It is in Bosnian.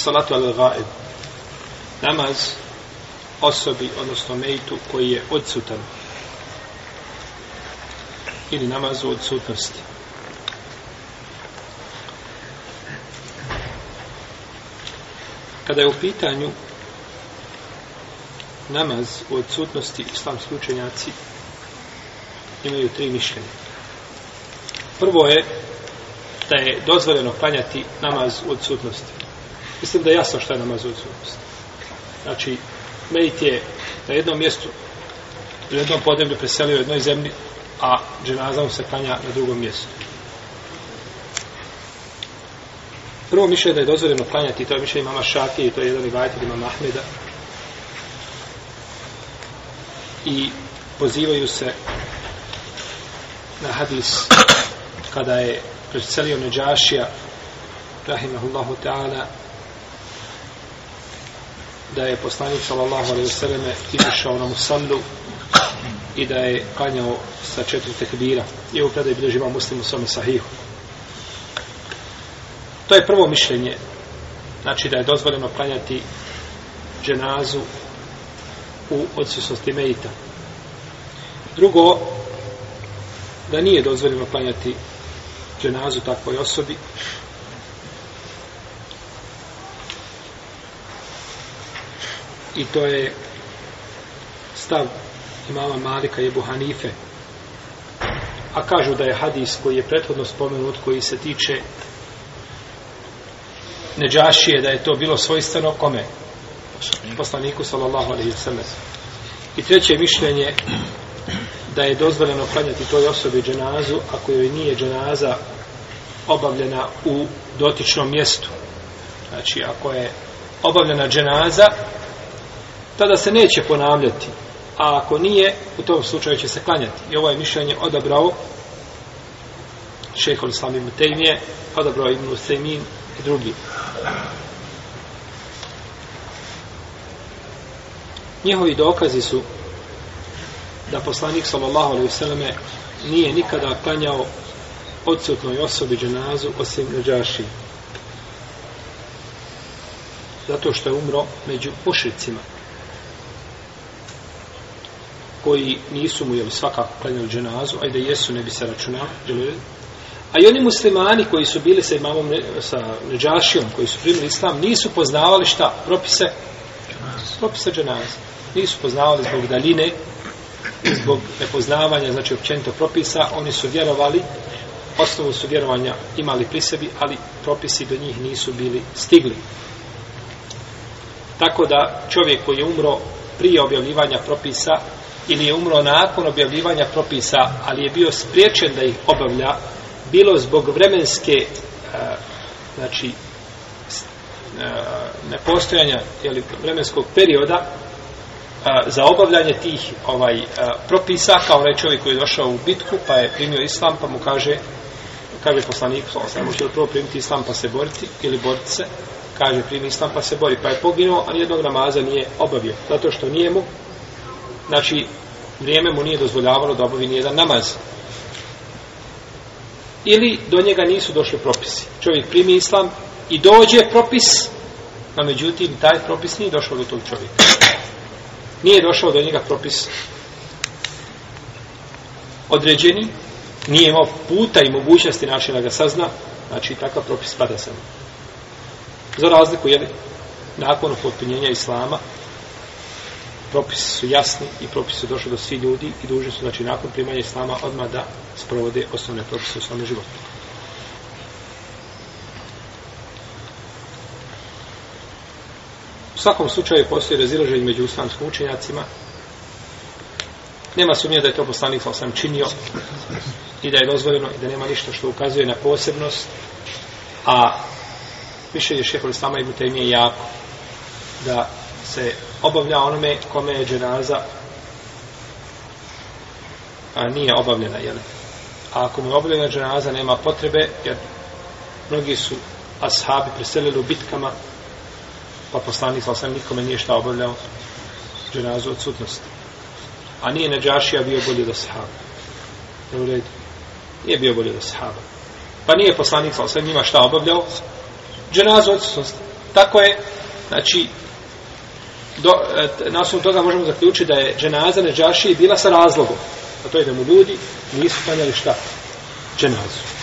salatu al gaib namaz osobi, odnosno mejtu koji je odsutan ili namaz u odsutnosti kada je u pitanju namaz u odsutnosti islamski učenjaci imaju tri mišljenja prvo je da je dozvoljeno klanjati namaz u odsutnosti Mislim da je jasno što je namaz uzrunost. Znači, Mejit je na jednom mjestu, u jednom podeblju preselio u jednoj zemlji, a dženaza se klanja na drugom mjestu. Prvo mišljaju da je dozvoljeno klanjati, to je mišljaju mama Šakije, i to je jedan i vajatelj mama Ahmeda. I pozivaju se na hadis kada je preselio Neđašija Rahimahullahu ta'ala da je poslanik sallallahu alejhi ve selleme išao na musallu i da je klanjao sa četiri tekbira. Evo kada je bilo živa muslim u svome sahihu. To je prvo mišljenje. Znači da je dozvoljeno klanjati dženazu u odsusnosti mejita. Drugo, da nije dozvoljeno klanjati dženazu takvoj osobi, i to je stav imama Malika Jebu Hanife a kažu da je hadis koji je prethodno spomenut koji se tiče neđašije da je to bilo svojstveno kome? poslaniku sallallahu alaihi sallam i treće mišljenje da je dozvoljeno klanjati toj osobi dženazu ako joj nije dženaza obavljena u dotičnom mjestu znači ako je obavljena dženaza tada se neće ponavljati. A ako nije, u tom slučaju će se klanjati. I ovo je mišljenje odabrao šeho l'Islam ibn Tejmije, odabrao ibn Usaymin i drugi. Njihovi dokazi su da poslanik sallallahu alaihi vseleme nije nikada klanjao odsutnoj osobi dženazu osim neđaši. Zato što je umro među mušricima koji nisu mu, jel, svakako klanjali dženazu, a i da jesu, ne bi se računali, jel, A i oni muslimani koji su bili sa imamom, sa neđašijom, koji su primili islam, nisu poznavali šta? Propise? Propise dženaze. Nisu poznavali zbog daline, zbog nepoznavanja, znači općenito propisa, oni su vjerovali, osnovu su vjerovanja imali pri sebi, ali propisi do njih nisu bili stigli. Tako da čovjek koji je umro prije objavljivanja propisa, ili je umro nakon objavljivanja propisa, ali je bio spriječen da ih obavlja, bilo zbog vremenske uh, znači uh, nepostojanja ili vremenskog perioda uh, za obavljanje tih ovaj uh, propisa kao onaj čovjek koji je došao u bitku pa je primio islam pa mu kaže kaže poslanik sallallahu alejhi ve sellem prvo primiti islam pa se boriti ili boriti se kaže primi islam pa se bori pa je poginuo a jednog namaza nije obavio zato što nije mu znači vrijeme mu nije dozvoljavalo da obavi nijedan namaz ili do njega nisu došli propisi čovjek primi islam i dođe propis a međutim taj propis nije došao do tog čovjeka nije došao do njega propis određeni nije imao puta i mogućnosti način da ga sazna znači takav propis pada se za razliku jeli nakon potpunjenja islama propisi su jasni i propisi su došli do svi ljudi i dužni su, znači, nakon primanja islama odmah da sprovode osnovne propise u svome životu. U svakom slučaju postoji razilaženje među islamskim učenjacima. Nema sumnje da je to poslanik sa sam činio i da je dozvoljeno i da nema ništa što ukazuje na posebnost. A više je šehol islama i butajnije jako da se obavlja onome kome je dženaza a nije obavljena, jel? A ako mu je obavljena dženaza, nema potrebe, jer mnogi su ashabi preselili u bitkama, pa poslanik sa osam nikome nije šta obavljao dženazu odsutnosti. A nije neđašija bio bolje do sahaba. Je u redu? Nije bio bolje do sahaba. Pa nije poslanik sa osam njima šta obavljao dženazu odsutnosti. Tako je, znači, do, e, na osnovu toga možemo zaključiti da je dženaza na džaši bila sa razlogom. A to je da mu ljudi nisu panjali šta? Dženazu.